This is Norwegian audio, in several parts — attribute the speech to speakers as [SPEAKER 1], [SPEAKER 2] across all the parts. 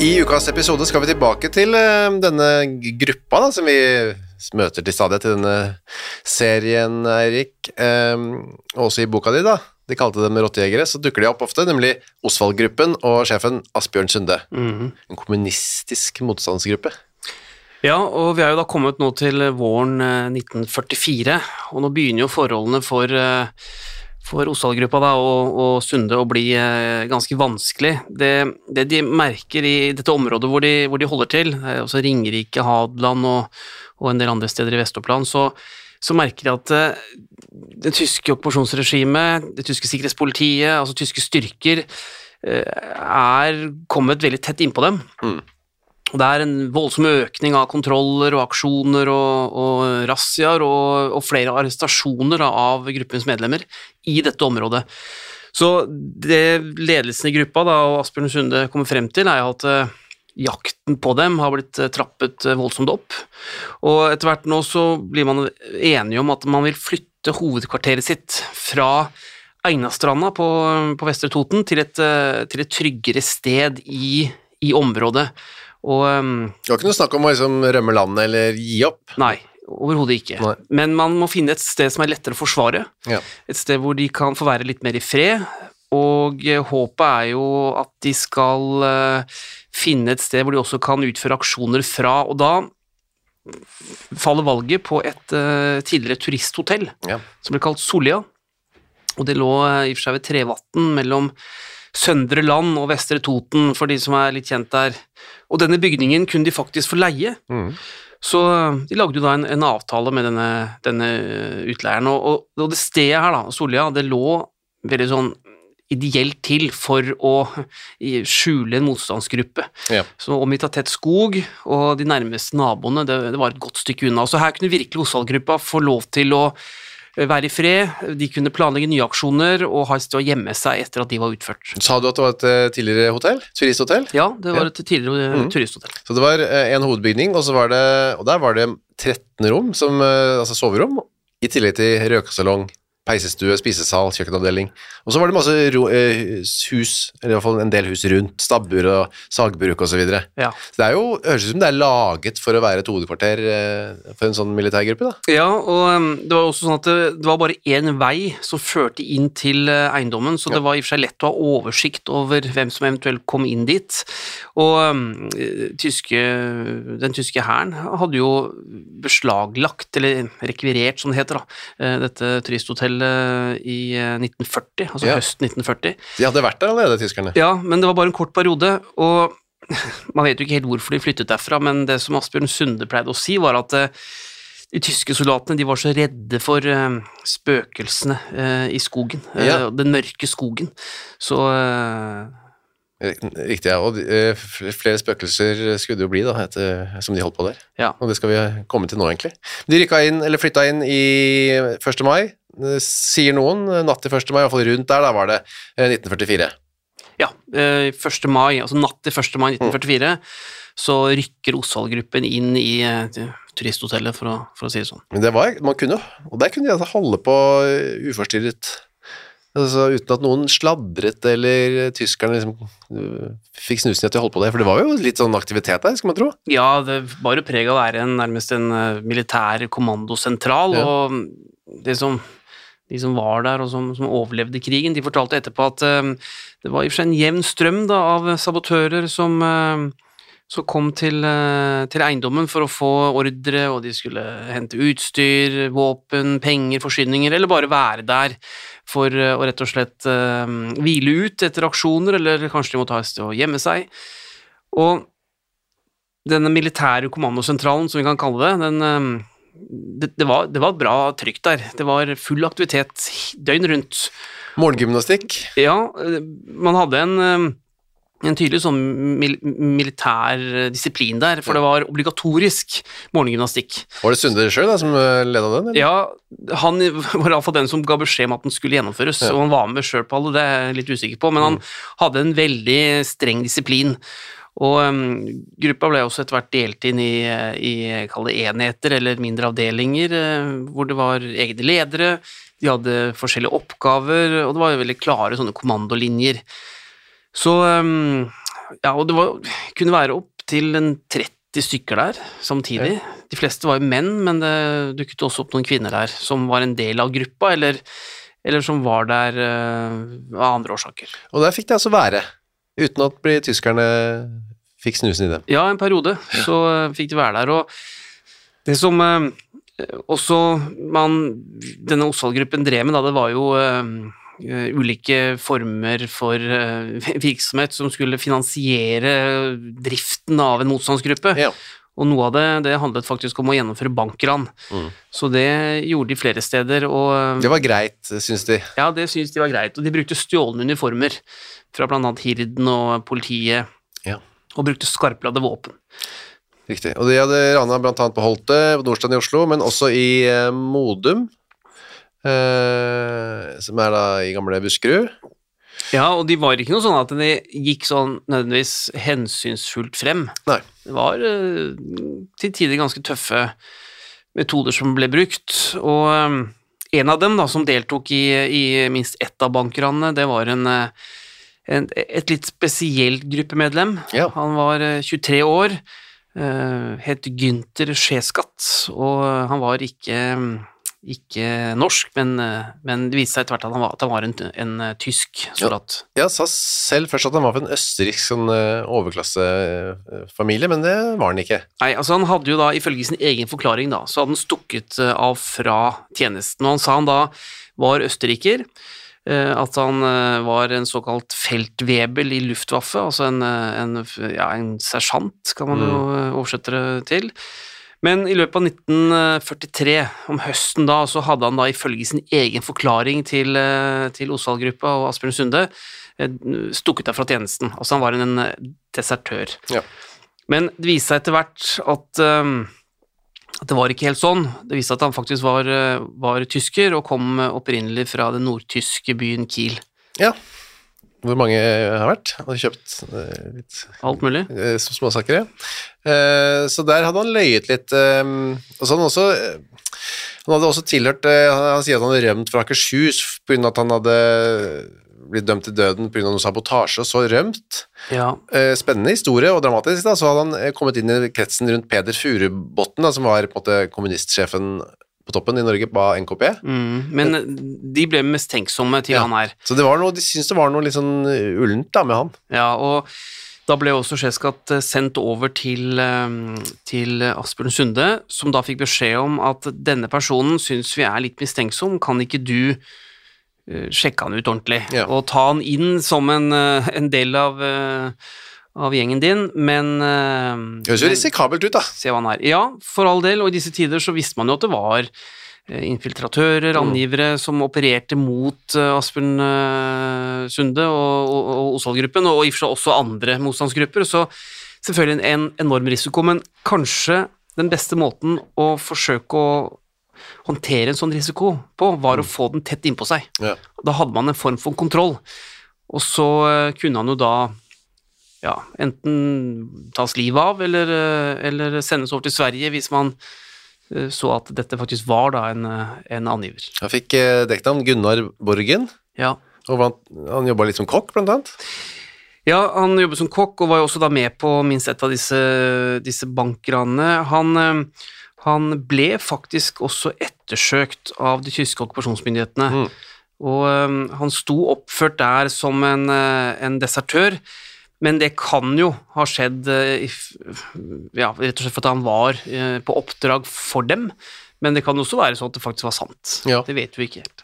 [SPEAKER 1] I ukas episode skal vi tilbake til eh, denne gruppa da, som vi møter til stadighet i denne serien, Eirik. Um, også i boka di, da. De kalte dem rottejegere, så dukker de opp ofte, nemlig Osvald-gruppen og sjefen Asbjørn Sunde. En kommunistisk motstandsgruppe.
[SPEAKER 2] Ja, og vi er jo da kommet nå til våren eh, 1944, og nå begynner jo forholdene for, eh, for Osdal-gruppa da, og, og Sunde å bli eh, ganske vanskelig. Det, det de merker i dette området hvor de, hvor de holder til, eh, også Ringerike, Hadeland og, og en del andre steder i Vest-Oppland, så, så merker de at eh, det tyske okkupasjonsregimet, det tyske sikkerhetspolitiet, altså tyske styrker, eh, er kommet veldig tett innpå dem. Det er en voldsom økning av kontroller og aksjoner og, og razziaer og, og flere arrestasjoner av gruppens medlemmer i dette området. Så det ledelsen i gruppa da, og Asbjørn Sunde kommer frem til, er at eh, jakten på dem har blitt eh, trappet eh, voldsomt opp. Og etter hvert nå så blir man enige om at man vil flytte hovedkvarteret sitt fra Einastranda på, på Vestre Toten til et, til et tryggere sted i, i området. Og ehm,
[SPEAKER 1] Det var ikke noe snakk om å liksom rømme landet eller gi opp.
[SPEAKER 2] Nei, overhodet ikke.
[SPEAKER 1] Nei.
[SPEAKER 2] Men man må finne et sted som er lettere å forsvare.
[SPEAKER 1] Ja.
[SPEAKER 2] Et sted hvor de kan få være litt mer i fred. Og eh, håpet er jo at de skal eh, finne et sted hvor de også kan utføre aksjoner fra. Og da faller valget på et eh, tidligere turisthotell
[SPEAKER 1] Ja.
[SPEAKER 2] som ble kalt Solia. Og det lå i og for seg ved Trevatn mellom Søndre Land og Vestre Toten, for de som er litt kjent der. Og denne bygningen kunne de faktisk få leie.
[SPEAKER 1] Mm.
[SPEAKER 2] Så eh, de lagde jo da en, en avtale med denne, denne utleieren, og, og, det stedet her, da, Sollia, det lå veldig sånn ideelt til for å skjule en motstandsgruppe.
[SPEAKER 1] Ja.
[SPEAKER 2] Så omgitt av tett skog, og de nærmeste naboene, det, det var et godt stykke unna. Så her kunne virkelig Osvald-gruppa få lov til å eh, være i fred, de kunne planlegge nye aksjoner og ha et sted å gjemme seg etter at de var utført.
[SPEAKER 1] Sa du at det var et eh, tidligere hotell? Turisthotell?
[SPEAKER 2] Ja, det var et tidligere
[SPEAKER 1] mm.
[SPEAKER 2] Turisthotell.
[SPEAKER 1] Så det var eh, en hovedbygning, og, så var det, og der var det 13 rom, som, eh, altså soverom, i tillegg til røkesalong, peisestue, spisesal, kjøkkenavdeling. Og så var det masse ro, eh, hus, eller i hvert fall en del hus rundt, stabbur og sagbruk og så videre.
[SPEAKER 2] Ja.
[SPEAKER 1] Så det er jo, høres ut som det er laget for å være et hovedkvarter eh, for en sånn militærgruppe, da.
[SPEAKER 2] Ja, og um, det var også sånn at det, det var bare én vei som førte inn til uh, eiendommen, så
[SPEAKER 1] Ja.
[SPEAKER 2] det var i og for seg lett å ha oversikt over hvem som eventuelt kom inn dit. Og um, eh, tyske, den tyske hæren hadde jo beslaglagt, eller rekvirert som det heter, da, eh, dette turisthotellet i eh, 1940, altså
[SPEAKER 1] Ja.
[SPEAKER 2] høsten 1940.
[SPEAKER 1] De hadde vært der allerede, tyskerne.
[SPEAKER 2] Ja, men det var bare en kort periode, og man vet jo ikke helt hvorfor de flyttet derfra, men det som Asbjørn Sunde pleide å si, var at eh, de tyske soldatene de var så redde for eh, spøkelsene eh, i skogen, eh,
[SPEAKER 1] Ja.
[SPEAKER 2] den mørke skogen. Så eh,
[SPEAKER 1] Riktig, ja. Og eh, flere spøkelser skulle det jo bli, da, etter, som de holdt på der.
[SPEAKER 2] ja.
[SPEAKER 1] Og det skal vi komme til nå, egentlig. De rykka inn, eller flytta inn i 1. mai, eh, sier noen. Natt til 1. mai, i hvert fall rundt der, da var det eh, 1944.
[SPEAKER 2] ja eh, 1. mai, altså natt til 1. mai
[SPEAKER 1] Mm.
[SPEAKER 2] 1944, så rykker Osvald-gruppen inn i eh, turisthotellet, for å, for å si det sånn.
[SPEAKER 1] Men det var, man kunne, og der kunne de altså holde på eh, uforstyrret. Altså, uten at noen sladret, eller tyskerne liksom uh, fikk snusen i at de holdt på det. For det var jo litt sånn aktivitet der, skal man tro.
[SPEAKER 2] Ja, det var jo preg av å være en, nærmest en uh, militær kommandosentral,
[SPEAKER 1] Ja.
[SPEAKER 2] og det som de som var der og som, som overlevde krigen, de fortalte etterpå at uh, det var i og for seg en jevn strøm da, av sabotører som, som kom til, eh, til eiendommen for å få ordre, og de skulle hente utstyr, våpen, penger, forsyninger, eller bare være der for eh, å rett og slett eh, hvile ut etter aksjoner, eller kanskje de måtte ha et sted å gjemme seg. Og denne militære kommandosentralen, som vi kan kalle det, den, det, det, var, det var bra trykk der. Det var full aktivitet døgn rundt.
[SPEAKER 1] Morgengymnastikk.
[SPEAKER 2] Ja, man hadde en, eh, en tydelig sånn mil militær disiplin der, for det var obligatorisk morgengymnastikk.
[SPEAKER 1] Var det Sunde sjøl som eh, leda den? eller?
[SPEAKER 2] Ja, han var iallfall den som ga beskjed om at den skulle gjennomføres,
[SPEAKER 1] Ja.
[SPEAKER 2] og han var med sjøl på alle, det er jeg litt usikker på, men han hadde en veldig streng disiplin. Og um, gruppa ble også etter hvert delt inn i, i enheter eller mindre avdelinger, eh, hvor det var egne ledere, de hadde forskjellige oppgaver, og det var veldig klare sånne kommandolinjer. Så um, Ja, og det var, kunne være opp til 30 stykker der samtidig. De fleste var jo menn, men det dukket også opp noen kvinner der som var en del av gruppa, eller, eller som var der uh, av andre årsaker.
[SPEAKER 1] Og der fikk de altså være, uten at bli- tyskerne fikk snusen i dem.
[SPEAKER 2] Ja, en periode så eh, fikk de være der, og det som uh, også man, denne Osvald-gruppen drev med, da, det var jo eh, ulike former for eh, virksomhet som skulle finansiere driften av en motstandsgruppe.
[SPEAKER 1] Ja.
[SPEAKER 2] Og noe av det, det handlet faktisk om å gjennomføre bankran.
[SPEAKER 1] Mm.
[SPEAKER 2] Så det gjorde de flere steder, og eh,
[SPEAKER 1] Det var greit, syns de.
[SPEAKER 2] ja, det syns de var greit. Og de brukte stjålne uniformer fra annet Hirden og politiet,
[SPEAKER 1] Ja.
[SPEAKER 2] og brukte skarpladde våpen.
[SPEAKER 1] Riktig. Og de hadde rana annet på Holte, på Nordstrand i Oslo, men også i eh, Modum, eh, som er da i gamle Buskerud.
[SPEAKER 2] Ja, og de var ikke noe sånn at de gikk sånn nødvendigvis hensynsfullt frem.
[SPEAKER 1] Nei.
[SPEAKER 2] Det var eh, til tider ganske tøffe metoder som ble brukt, og eh, en av dem da, som deltok i, i minst ett av bankranene, det var en, eh, en, et litt spesielt gruppemedlem.
[SPEAKER 1] Ja.
[SPEAKER 2] Han var eh, 23 år, het Gynter Skjeskatt, og han var ikke, ikke norsk, men, eh, men det viste seg etter hvert at han var, at han var en, en eh, tysk soldat.
[SPEAKER 1] Jeg sa selv først at han var fra en østerriksk sånn, eh, overklassefamilie, men det var han ikke.
[SPEAKER 2] Nei, altså han hadde jo da, ifølge sin egen forklaring da, så hadde han stukket eh, av fra tjenesten, og han sa han da var østerriker, eh, at han eh, var en såkalt feltwebel i Luftwaffe, altså en, eh, en, ja, en sersjant, kan man jo eh, oversette det til. Men i løpet av 1943, om høsten da, så hadde han da ifølge sin egen forklaring til, eh, til Osvald-gruppa og Asbjørn Sunde eh, stukket av fra tjenesten. Altså han var en eh, desertør.
[SPEAKER 1] Ja.
[SPEAKER 2] Men det viste seg etter hvert at, um, at det var ikke helt sånn. Det viste seg at han faktisk var, var tysker og kom opprinnelig fra den nordtyske byen Kiel.
[SPEAKER 1] Ja. Hvor mange har vært? Hadde kjøpt eh, litt
[SPEAKER 2] Alt mulig.
[SPEAKER 1] eh, småsaker, ja. Eh, så der hadde han løyet litt. og så hadde han også Han hadde også tilhørt Han, sier at han hadde rømt fra Akershus pga. at han hadde blitt dømt til døden pga. noe sabotasje, og så rømt.
[SPEAKER 2] Ja.
[SPEAKER 1] Spennende historie og dramatisk. da, Så hadde han kommet inn i kretsen rundt Peder Furubotn, som var på en måte kommunistsjefen på toppen i Norge på NKP.
[SPEAKER 2] Mm. Men uh, de ble mistenksomme til
[SPEAKER 1] Ja.
[SPEAKER 2] han her.
[SPEAKER 1] Så det var noe, de syntes det var noe litt sånn eh, ullent da med han.
[SPEAKER 2] Ja, og da ble også Skeskatt eh, sendt over til, til Asbjørn Sunde, som da fikk beskjed om at denne personen syns vi er litt mistenksom, kan ikke du eh, sjekke han ut ordentlig,
[SPEAKER 1] Ja.
[SPEAKER 2] og ta han inn som en, eh, en del av, eh, av gjengen din, men eh,
[SPEAKER 1] Det høres jo risikabelt ut, da.
[SPEAKER 2] se hva han er. Ja, for all del, og i disse tider så visste man jo at det var eh, infiltratører, angivere, som opererte mot eh, Asbjørn eh, Sunde og, og, og Osvald-gruppen, og i og for seg også andre motstandsgrupper, så selvfølgelig en, en enorm risiko, men kanskje den beste måten å forsøke å håndtere en sånn risiko på, var å få den tett innpå seg.
[SPEAKER 1] Ja.
[SPEAKER 2] Da hadde man en form for kontroll, og så eh, kunne han jo da ja, enten tas livet av, eller, eh, eller sendes over til Sverige hvis man eh, så at dette faktisk var da en, eh, en angiver.
[SPEAKER 1] Han fikk dekknavn Gunnar Borgen,
[SPEAKER 2] Ja.
[SPEAKER 1] og han, han jobba litt som kokk, blant annet.
[SPEAKER 2] ja, han jobbet som kokk og var jo også da med på minst et av disse, disse bankranene. Han, Han ble faktisk også ettersøkt av de tyske okkupasjonsmyndighetene. Og um, han sto oppført der som en, en desertør, men det kan jo ha skjedd f- ja, rett og slett fordi han var øh, på oppdrag for dem. Men det kan også være sånn at det faktisk var sant.
[SPEAKER 1] Ja.
[SPEAKER 2] Det vet vi ikke helt.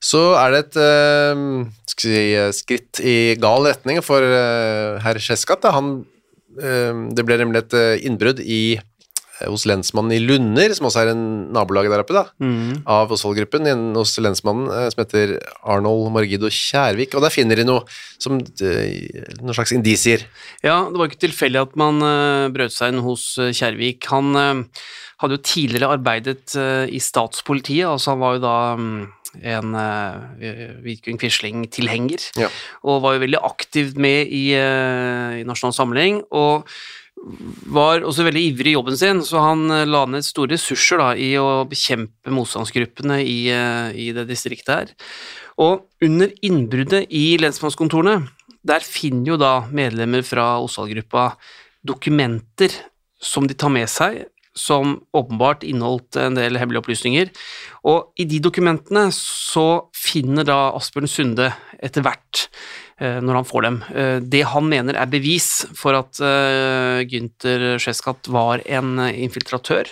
[SPEAKER 1] Så er det et eh, si, skritt i gal retning for eh, herr Scheskat. Han, eh, det ble nemlig et eh, innbrudd i, eh, hos lensmannen i Lunder, som også er en nabolag der oppe, da, av Osvold-gruppen, en- hos lensmannen eh, som heter Arnold Margido Kjærvik. Og der finner de noe som eh, noen slags indisier.
[SPEAKER 2] Ja, det var ikke tilfeldig at man uh, brøt seg inn hos Kjærvik. Han hadde jo tidligere arbeidet i statspolitiet, altså han var jo da mm, en uh, Vidkun Quisling-tilhenger,
[SPEAKER 1] Ja.
[SPEAKER 2] og var jo veldig aktivt med i, uh, i Nasjonal Samling, og var også veldig ivrig i jobben sin, så han eh, la ned store ressurser da, i å bekjempe motstandsgruppene i, eh, i det distriktet her. Og under innbruddet i lensmannskontorene, der finner jo da medlemmer fra Osdal-gruppa dokumenter som de tar med seg, som åpenbart inneholdt en del hemmelige opplysninger. Og i de dokumentene så finner da Asbjørn Sunde etter hvert, når han får dem, eh, det han mener er bevis for at eh, Günther Scheskat var en infiltratør, infiltratør.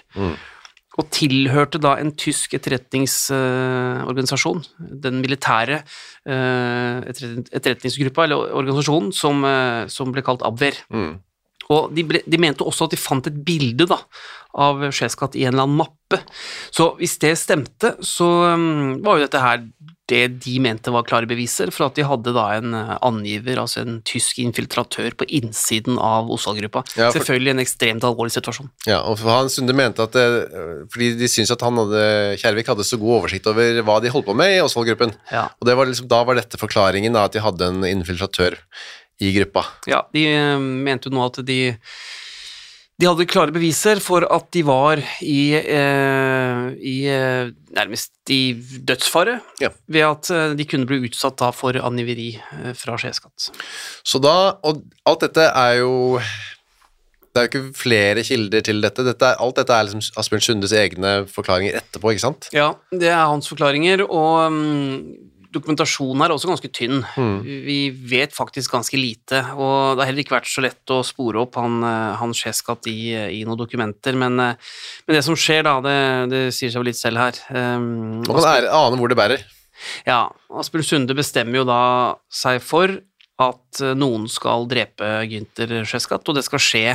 [SPEAKER 2] Og tilhørte da en tysk etterretningsorganisasjon, den militære eh, etterretningsgruppa, eller organisasjonen, som, eh, som ble kalt Abwehr. Og de, ble, de mente også at de fant et bilde da, av Scheskat i en eller annen mappe. Så hvis det stemte, så um, var jo dette her det de mente var klare beviser for at de hadde da en eh, angiver, altså en tysk infiltratør på innsiden av Osvald-gruppa.
[SPEAKER 1] Ja, for-
[SPEAKER 2] Selvfølgelig en ekstremt alvorlig situasjon.
[SPEAKER 1] Ja, og han Sunde mente at det, fordi de syntes at han hadde, Kjærvik hadde så god oversikt over hva de holdt på med i Osvold-gruppen.
[SPEAKER 2] Ja.
[SPEAKER 1] Og det var liksom, da var dette forklaringen, da, at de hadde en infiltratør i gruppa.
[SPEAKER 2] Ja, de eh, mente jo nå at de de hadde klare beviser for at de var i, eh, i eh, nærmest i dødsfare
[SPEAKER 1] Ja.
[SPEAKER 2] ved at eh, de kunne bli utsatt da for angiveri eh, fra skjeskatt.
[SPEAKER 1] Så da, og alt dette er jo Det er jo ikke flere kilder til dette. dette er, alt dette er liksom Asbjørn Sundes egne forklaringer etterpå, ikke sant?
[SPEAKER 2] Ja, det er hans forklaringer, og mm, dokumentasjonen her er også ganske tynn. Vi vet faktisk ganske lite, og det har heller ikke vært så lett å spore opp han, eh, han Skjeskat i, i noen dokumenter, men, eh, men det som skjer da, det, det sier seg jo litt selv her. Um,
[SPEAKER 1] Man kan ane hvor det bærer.
[SPEAKER 2] Ja, Asbjørn Sunde bestemmer jo da seg for at eh, noen skal drepe Gynter Skjeskat, og det skal skje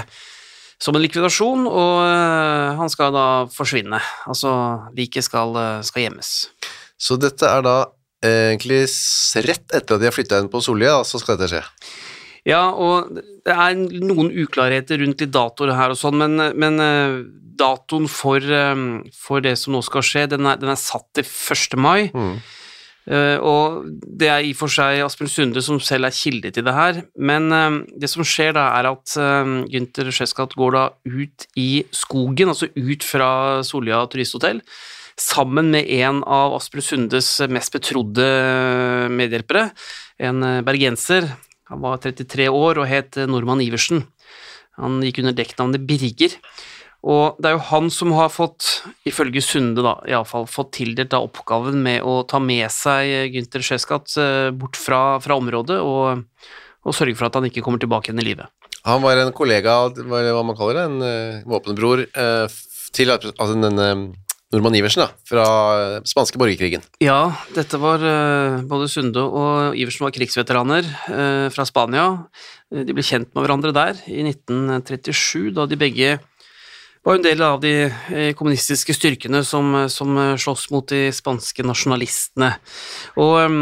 [SPEAKER 2] som en likvidasjon, og eh, han skal da forsvinne. Altså, liket skal, eh, skal gjemmes.
[SPEAKER 1] Så dette er da egentlig rett etter at de har flytta inn på Sollia, så skal dette skje.
[SPEAKER 2] Ja, og det er noen uklarheter rundt litt datoer her og sånn, men, men eh, datoen for, eh, for det som nå skal skje, den er, den er satt til 1. mai. Eh, og det er i og for seg Asbjørn Sunde som selv er kilde til det her, men det som skjer da, er at uh, Gynter Skeskatt går da ut i skogen, altså ut fra Solia turisthotell, sammen med en av Asbjørn Sundes mest betrodde medhjelpere, en eh, bergenser. Han var 33 år og het eh, Normann Iversen. Han gikk under dekknavnet Birger. Og det er jo han som har fått, ifølge Sunde da, iallfall, fått tildelt da oppgaven med å ta med seg Gynter Skeskatt eh, bort fra, fra området og, og sørge for at han ikke kommer tilbake igjen i livet.
[SPEAKER 1] Han var en kollega, hva man kaller det, en våpenbror eh, til altså, denne Normann Iversen, da, fra spanske borgerkrigen.
[SPEAKER 2] Ja, dette var eh, både Sunde og Iversen var krigsveteraner eh, fra Spania. Eh, De ble kjent med hverandre der i 1937, da de begge var en del av de kommunistiske styrkene som, som slåss mot de spanske nasjonalistene. Og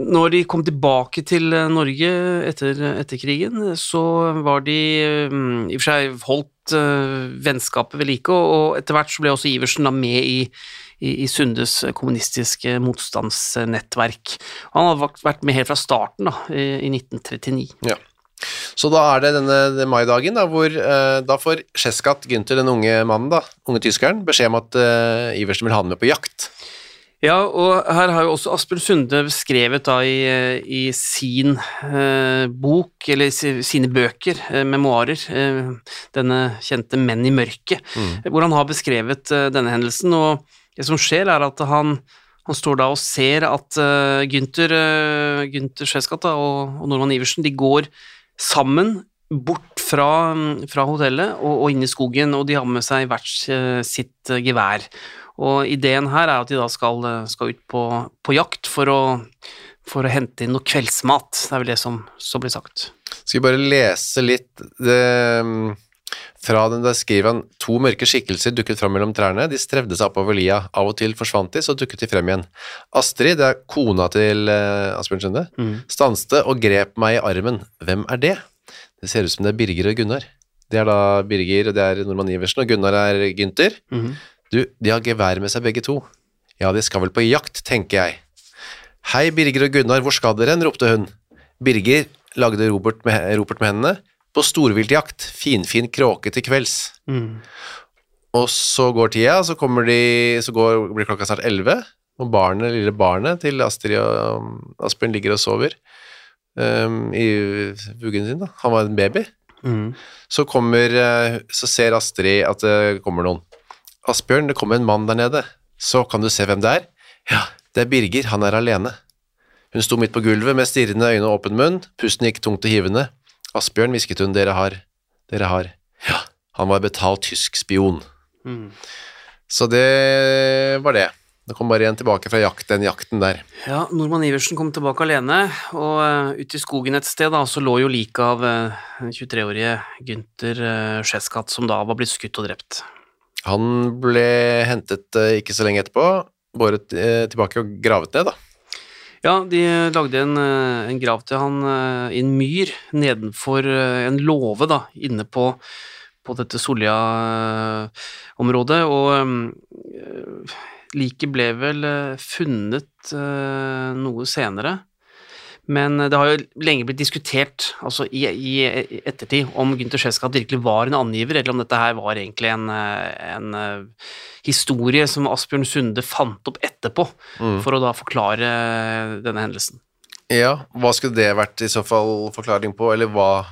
[SPEAKER 2] når de kom tilbake til Norge etter, etter krigen, så var de i og for seg holdt eh, vennskapet ved like, og, og etter hvert så ble også Iversen da med i i, i Sundes kommunistiske motstandsnettverk. Han hadde vært med helt fra starten, da, i, i 1939.
[SPEAKER 1] Ja. Så da er det denne det maidagen da, hvor uh, da får Skeskatt Günther, den unge mannen, da, unge tyskeren, beskjed om at uh, Iversen vil ha ham med på jakt.
[SPEAKER 2] Ja, og her har jo også Asbjørn Sunde skrevet da i, i sin eh, bok, eller si- sine bøker, eh, memoarer, eh, denne kjente Menn i mørket, hvor han har beskrevet eh, denne hendelsen, og det som skjer er at han, han står da og ser at eh, Gunther, uh, Gunther Scheskat og, og Norman Iversen, de går sammen bort fra, fra hotellet og, og inn i skogen, og de har med seg hvert eh, sitt eh, gevær. Og ideen her er at de da skal, skal ut på, på jakt for å, for å hente inn noe kveldsmat. Det er vel det som, som blir sagt.
[SPEAKER 1] Skal vi bare lese litt det, mm, fra den der skriver han to mørke skikkelser dukket fram mellom trærne, de strevde seg oppover lia, av og til forsvant de, så dukket de frem igjen. Astrid, det er kona til eh, Asbjørn Sunde, stanste og grep meg i armen. Hvem er det? Det ser ut som det er Birger og Gunnar. Det er da Birger, og det er Norman Iversen, og Gunnar er Gynter. Du, de har gevær med seg begge to. Ja, de skal vel på jakt, tenker jeg. Hei, Birger og Gunnar, hvor skal dere hen? ropte hun. Birger lagde Robert med, Robert med hendene. På storviltjakt, finfin kråke til kvelds. Og så går tida, så, kommer de, så går, blir klokka snart elleve, og barnet, lille barnet til Astrid og um, Asbjørn ligger og sover um, i vuggen sin. da. Han var en baby. Så kommer, eh, så ser Astrid at det kommer noen. Asbjørn, det kommer en mann der nede. Så kan du se hvem det er? Ja, det er Birger, han er alene. Hun sto midt på gulvet med stirrende øyne og åpen munn, pusten gikk tungt og hivende. Asbjørn, hvisket hun, dere har, dere har. Ja, han var betalt tysk spion. Så det var det. Det kom bare igjen tilbake fra jakt, den jakten der.
[SPEAKER 2] Ja, Norman Iversen kom tilbake alene, og uh, ute i skogen et sted da, så lå jo liket av uh, den 23-årige Gunther uh, Scheskat, som da var blitt skutt og drept.
[SPEAKER 1] Han ble hentet eh, ikke så lenge etterpå, båret eh, tilbake og gravet ned, da.
[SPEAKER 2] Ja, de lagde en, eh, en grav til han eh, i en myr nedenfor eh, en låve da, inne på, på dette Solja-området, og eh, liket ble vel eh, funnet eh, noe senere. Men det har jo lenge blitt diskutert altså i, i ettertid om Gunther Scheskat virkelig var en angiver, eller om dette her var egentlig en, eh, en eh, historie som Asbjørn Sunde fant opp etterpå, for å da forklare denne hendelsen.
[SPEAKER 1] Ja, hva skulle det vært i så fall forklaring på, eller hva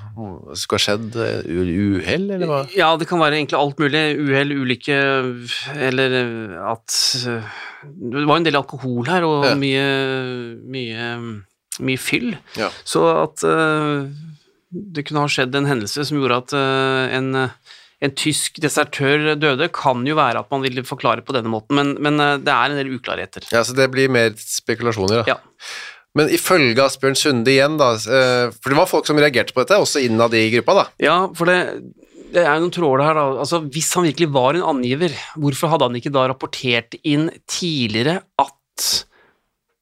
[SPEAKER 1] skulle ha skjedd? Eh, Uhell, eller hva?
[SPEAKER 2] Ja, det kan være egentlig alt mulig. Uhell, ulykke, eller at eh, Det var en del alkohol her, og
[SPEAKER 1] Ja.
[SPEAKER 2] mye, mye, mye fyll.
[SPEAKER 1] Ja.
[SPEAKER 2] Så at uh, det kunne ha skjedd en hendelse som gjorde at uh, en, en tysk desertør døde, kan jo være at man ville forklare på denne måten, men, men eh, det er en del uklarheter.
[SPEAKER 1] Ja, så det blir mer spekulasjoner, da.
[SPEAKER 2] Ja.
[SPEAKER 1] Men ifølge Asbjørn Sunde igjen, da, for det var folk som reagerte på dette, også innad i gruppa, da.
[SPEAKER 2] Ja, for det, det er noen tråder her, da. Altså, hvis han virkelig var en angiver, hvorfor hadde han ikke da rapportert inn tidligere at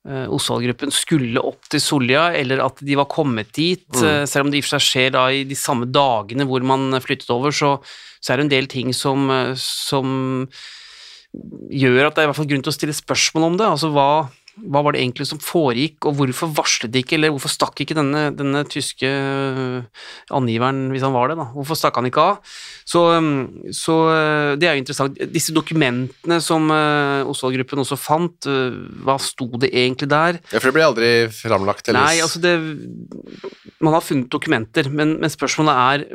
[SPEAKER 2] Osvald-gruppen skulle opp til Solja, eller at de var kommet dit? Mm. selv om det i og for seg skjer da i de samme dagene hvor man flyttet over, så, så er det en del ting som, eh, som gjør at det er i hvert fall grunn til å stille spørsmål om det. Altså hva, hva var det egentlig som foregikk, og hvorfor varslet de ikke, eller hvorfor stakk ikke denne, denne tyske øh, angiveren, hvis han var det, da, hvorfor stakk han ikke av? Så, så øh, det er jo interessant. Disse dokumentene som øh, Osvald-gruppen også fant, hva sto det egentlig der?
[SPEAKER 1] Ja, for det ble aldri framlagt. eller-
[SPEAKER 2] Nei, altså det Man har funnet dokumenter, men, men spørsmålet er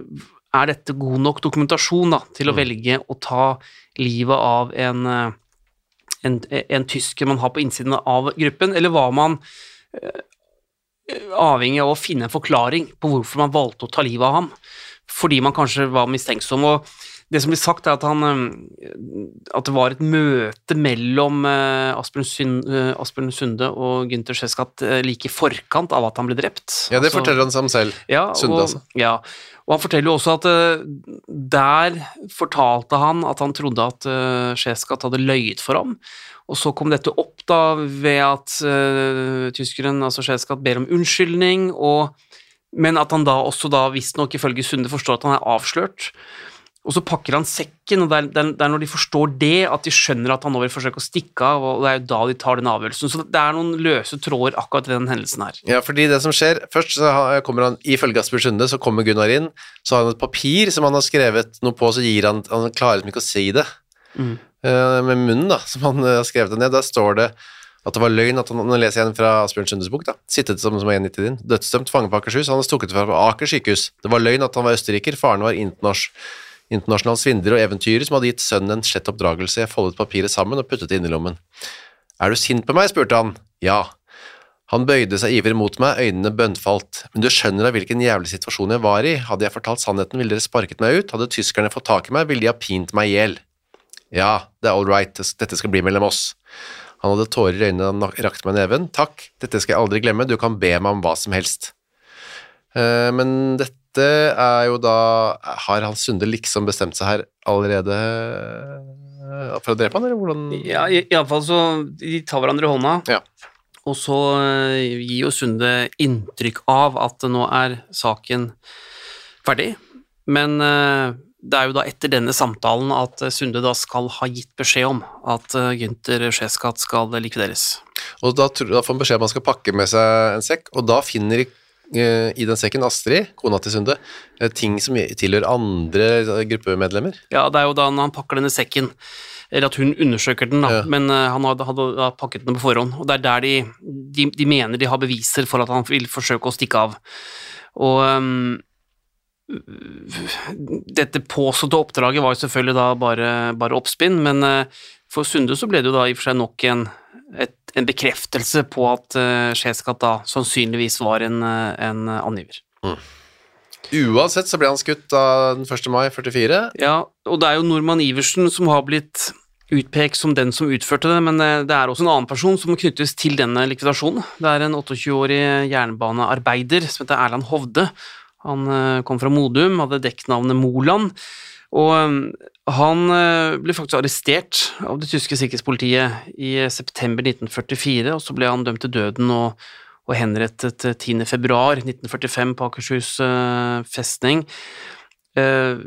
[SPEAKER 2] er dette god nok dokumentasjon da, til å velge å ta livet av en, eh, en, en tysker man har på innsiden av gruppen, eller var man eh, avhengig av å finne en forklaring på hvorfor man valgte å ta livet av ham, fordi man kanskje var mistenksom. og det som blir sagt, er at, han, eh, at det var et møte mellom eh, Asbjørn, Sund, Sunde og Gunther Scheskat eh, like i forkant av at han ble drept.
[SPEAKER 1] Ja, det
[SPEAKER 2] Altså-
[SPEAKER 1] forteller han seg om selv.
[SPEAKER 2] ja,
[SPEAKER 1] Sunde,
[SPEAKER 2] og,
[SPEAKER 1] altså.
[SPEAKER 2] Ja, og han forteller jo også at eh, der fortalte han at han trodde at uh, hadde løyet for ham, og så kom dette opp da ved at uh, tyskeren, altså Scheskat, ber om unnskyldning, og, men at han da også da visstnok ifølge Sunde forstår at han er avslørt. Og så pakker han sekken, og det er, det er- er når de forstår det, at de skjønner at han nå vil forsøke å stikke av, og det er jo da de tar den avgjørelsen. Så det er noen løse tråder akkurat i den hendelsen her.
[SPEAKER 1] Ja, fordi det som skjer Først så kommer han, ifølge Asbjørn Sunde, så kommer Gunnar inn, så har han et papir som han har skrevet noe på, så gir han Han klarer liksom ikke å si det
[SPEAKER 2] Mm.
[SPEAKER 1] eh, med munnen, da, som han eh, har skrevet det ned. Der står det At det var løgn at han, Nå leser jeg igjen fra Asbjørn Sundes bok, da. Sittet som, som en i din. Dødsdømt fange på Akershus. Han har stukket fra Aker sykehus. Det var løgn at han var østerriker. Faren var internasj, internasjonal svindler og eventyrer som hadde gitt sønnen en slett oppdragelse. Jeg foldet papiret sammen og puttet det lommen. Er du sint på meg? spurte han. Ja. Han bøyde seg ivrig mot meg, øynene bønnfalt. Men du skjønner da hvilken jævlig situasjon jeg var i. Hadde jeg fortalt sannheten, ville dere sparket meg ut. Hadde tyskerne fått tak i meg, ville de ha pint meg i hjel. Ja, det er all right, dette skal bli mellom oss. Han hadde tårer i øynene han rakte meg neven. Takk, dette skal jeg aldri glemme, du kan be meg om hva som helst. Eh, men dette er jo da Har Hans Sunde liksom bestemt seg her allerede eh, for å drepe han, eller hvordan
[SPEAKER 2] Ja, i- iallfall så De tar hverandre i hånda,
[SPEAKER 1] Ja.
[SPEAKER 2] og så eh, gir jo Sunde inntrykk av at nå er saken ferdig. Men eh, det er jo da etter denne samtalen at Sunde da skal ha gitt beskjed om at Gynter Skedskat skal likvideres.
[SPEAKER 1] Og da, tror- da får han beskjed om at han skal pakke med seg en sekk, og da finner eh, i den sekken Astrid, kona til Sunde, eh, ting som tilhører andre eh, gruppemedlemmer.
[SPEAKER 2] Ja, det er jo da når han pakker denne sekken, eller at hun undersøker den, da,
[SPEAKER 1] Ja.
[SPEAKER 2] men eh, han hadde, hadde da pakket den på forhånd. Og det er der de, de, de mener de har beviser for at han vil forsøke å stikke av. Og um, dette påståtte oppdraget var jo selvfølgelig da bare, bare oppspinn, men eh, for Sunde så ble det jo da i og for seg nok en, et, en bekreftelse på at uh, Skedskat da sannsynligvis var en, eh, en angiver.
[SPEAKER 1] Uansett så ble han skutt da den 1. mai 44.
[SPEAKER 2] Ja, og det er jo Normann Iversen som har blitt utpekt som den som utførte det, men eh, det er også en annen person som knyttes til denne likvidasjonen. Det er en 28-årig jernbanearbeider som heter Erland Hovde. Han eh, kom fra Modum, hadde dekknavnet Moland, og eh, han eh, ble faktisk arrestert av det tyske sikkerhetspolitiet i september 1944, og så ble han dømt til døden og, og henrettet eh, 10. februar 1945 på Akershus eh, festning. Eh,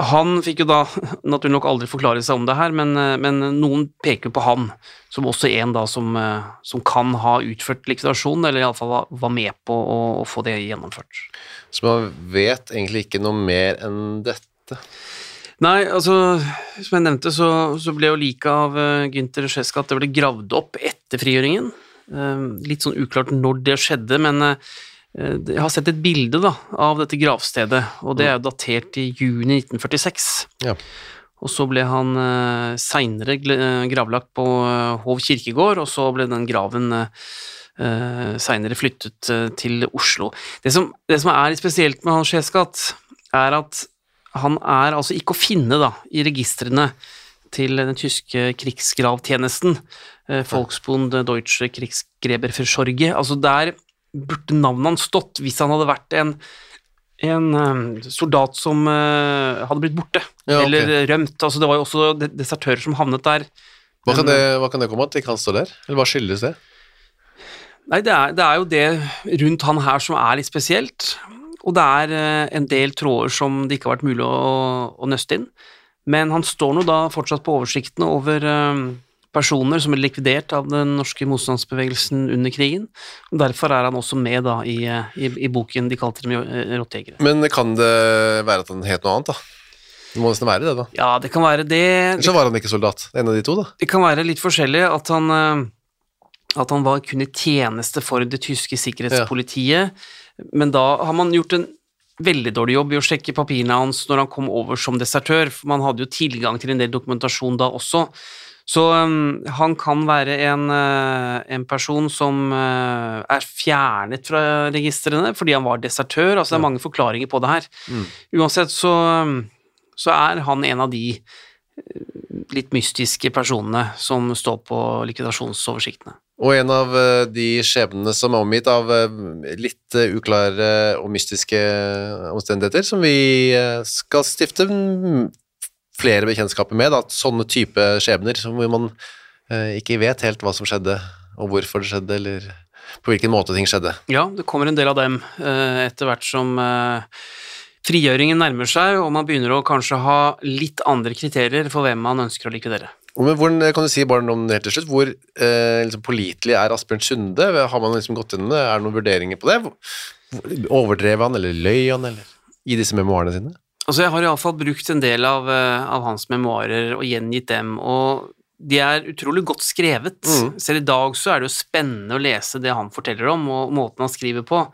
[SPEAKER 2] han fikk jo da naturlig nok aldri forklare seg om det her, men, eh, men noen peker på han som også en da som, eh, som kan ha utført likvidasjon, eller iallfall var- var med på å, å få det gjennomført.
[SPEAKER 1] Så man vet egentlig ikke noe mer enn dette.
[SPEAKER 2] Nei, altså, som jeg nevnte, så, så ble jo liket av uh, Gynter at det ble gravd opp etter frigjøringen. Uh, litt sånn uklart når det skjedde, men uh, jeg har sett et bilde da, av dette gravstedet, og det er jo datert i juni 1946.
[SPEAKER 1] Ja.
[SPEAKER 2] Og så ble han uh, seinere gravlagt på eh, Hov kirkegård, og så ble den graven uh, seinere flyttet eh, til Oslo. Det som, det som er spesielt med Hans Skedskat, er at han er altså ikke å finne da, i registrene til den tyske krigsgravtjenesten, eh, Volksbund Deutsche Kriegsgräberversorge. Altså der burde navnet hans stått hvis han hadde vært en, en eh, soldat som eh, hadde blitt borte,
[SPEAKER 1] Ja, okay.
[SPEAKER 2] eller rømt. Altså det var jo også desertører som havnet der.
[SPEAKER 1] Hva kan, det, hva kan det komme av at de ikke han står der? Eller hva skyldes det?
[SPEAKER 2] Nei, det er, det er jo det rundt han her som er litt spesielt, og det er eh, en del tråder som det ikke har vært mulig å, å nøste inn. Men han står nå da fortsatt på oversiktene over eh, personer som er likvidert av den norske motstandsbevegelsen under krigen, og derfor er han også med da i, eh, i, i boken de kalte dem rottejegere.
[SPEAKER 1] Men kan det være at han het noe annet, da? Det må nesten være det, da.
[SPEAKER 2] Ja, det kan være det.
[SPEAKER 1] Eller så var han ikke soldat. En av de to, da.
[SPEAKER 2] Det kan være litt forskjellig at han, at han var kun i tjeneste for det tyske sikkerhetspolitiet, men da har man gjort en veldig dårlig jobb i å sjekke papirene hans når han kom over som desertør, for man hadde jo tilgang til en del dokumentasjon da også. Så um, han kan være en, uh, en person som uh, er fjernet fra registrene fordi han var desertør, altså det er mange forklaringer på det her. Uansett så, eh, så er han en av de litt mystiske personene som står på likvidasjonsoversiktene.
[SPEAKER 1] Og en av eh, de skjebnene som er omgitt av eh, litt eh, uklare og mystiske omstendigheter, som vi skal stifte flere bekjentskaper med, da. sånne type skjebner som hvor man ikke vet helt hva som skjedde, og hvorfor det skjedde, eller på hvilken måte ting skjedde.
[SPEAKER 2] Ja, det kommer en del av dem etter hvert som frigjøringen nærmer seg, og man begynner å kanskje ha litt andre kriterier for hvem man ønsker å likvidere.
[SPEAKER 1] Men hvordan, kan du si bare om det helt til slutt, hvor eh, liksom, pålitelig er Asbjørn Sunde? Har man liksom gått inn. Er det noen vurderinger på det? Overdrev han, eller løy han, eller i disse memoarene sine?
[SPEAKER 2] Altså, jeg har iallfall brukt en del av, eh, av hans memoarer og gjengitt dem, og de er utrolig godt skrevet.
[SPEAKER 1] Mm.
[SPEAKER 2] Selv i dag så er det jo spennende å lese det han forteller om, og måten han skriver på.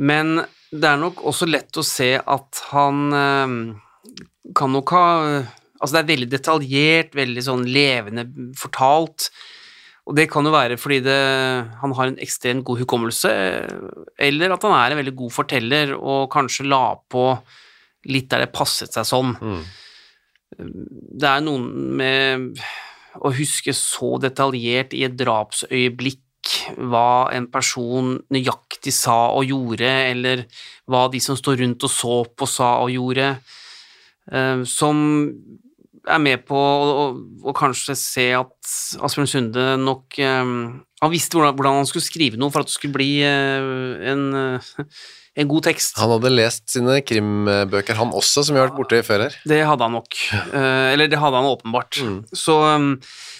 [SPEAKER 2] Men det er nok også lett å se at han eh, kan nok ha Altså det er veldig detaljert, veldig sånn levende fortalt. Og det kan jo være fordi det, han har en ekstremt god hukommelse, eller at han er en veldig god forteller og kanskje la på litt der det passet seg sånn.
[SPEAKER 1] Mm.
[SPEAKER 2] Det er noen med å huske så detaljert i et drapsøyeblikk hva en person nøyaktig sa og gjorde, eller hva de som står rundt og så på, sa og gjorde, eh, som er med på å, å, kanskje se at Asbjørn Sunde nok eh, Han visste hvordan, han skulle skrive noe for at det skulle bli eh, en, en god tekst.
[SPEAKER 1] Han hadde lest sine krimbøker, han også, som vi har vært borti før her.
[SPEAKER 2] Det hadde han nok. Eh, eller det hadde han åpenbart.
[SPEAKER 1] Mm.
[SPEAKER 2] Så, um,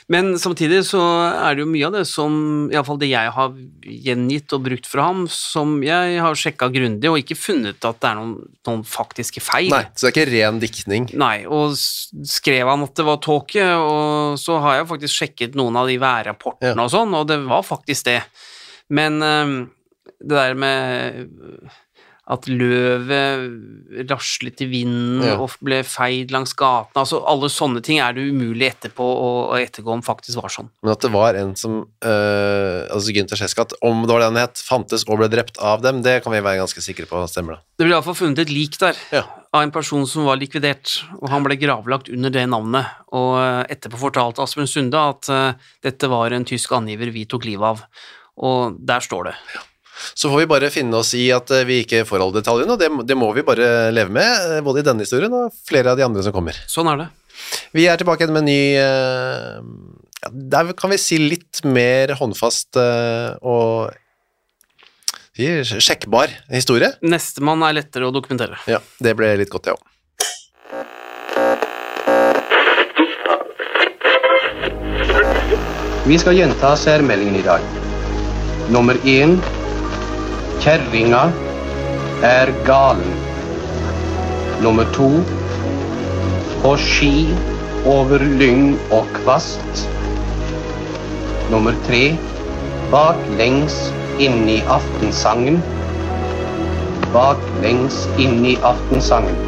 [SPEAKER 2] men samtidig så er det jo mye av det som Iallfall det jeg har gjengitt og brukt fra ham, som jeg har sjekka grundig og ikke funnet at det er noen, noen faktiske feil.
[SPEAKER 1] Nei, så det er ikke ren diktning.
[SPEAKER 2] Nei, og skrev han at det var tåke, og så har jeg faktisk sjekket noen av de værrapportene
[SPEAKER 1] Ja.
[SPEAKER 2] og sånn, og det var faktisk det. Men um, det der med at løvet raslet i vinden
[SPEAKER 1] Ja.
[SPEAKER 2] og ble feid langs gatene, altså alle sånne ting er det umulig etterpå å, ettergå om faktisk var sånn.
[SPEAKER 1] Men at det var en som øh, Altså Gunther Skedskat, om det var det han het, fantes og ble drept av dem, det kan vi være ganske sikre på stemmer, da.
[SPEAKER 2] Det ble iallfall funnet et lik der
[SPEAKER 1] Ja.
[SPEAKER 2] av en person som var likvidert, og han ble gravlagt under det navnet. Og eh, etterpå fortalte Asbjørn Sunde at øh, dette var en tysk angiver vi tok livet av. Og der står det.
[SPEAKER 1] Så får vi bare finne oss i at eh, vi ikke får alle detaljene, og det, det må vi bare leve med, eh, både i denne historien og flere av de andre som kommer.
[SPEAKER 2] Sånn er det.
[SPEAKER 1] Vi er tilbake igjen med en ny eh, ja, Der kan vi si litt mer håndfast og sjekkbar historie.
[SPEAKER 2] Nestemann er lettere å dokumentere.
[SPEAKER 1] Ja, det ble litt godt, det òg.
[SPEAKER 3] Vi skal gjenta særmeldingen i dag. Nummer én Kjerringa er galen. Nummer to På ski over lyng og kvast. Nummer tre Baklengs inn i aftensangen. Baklengs inn i aftensangen.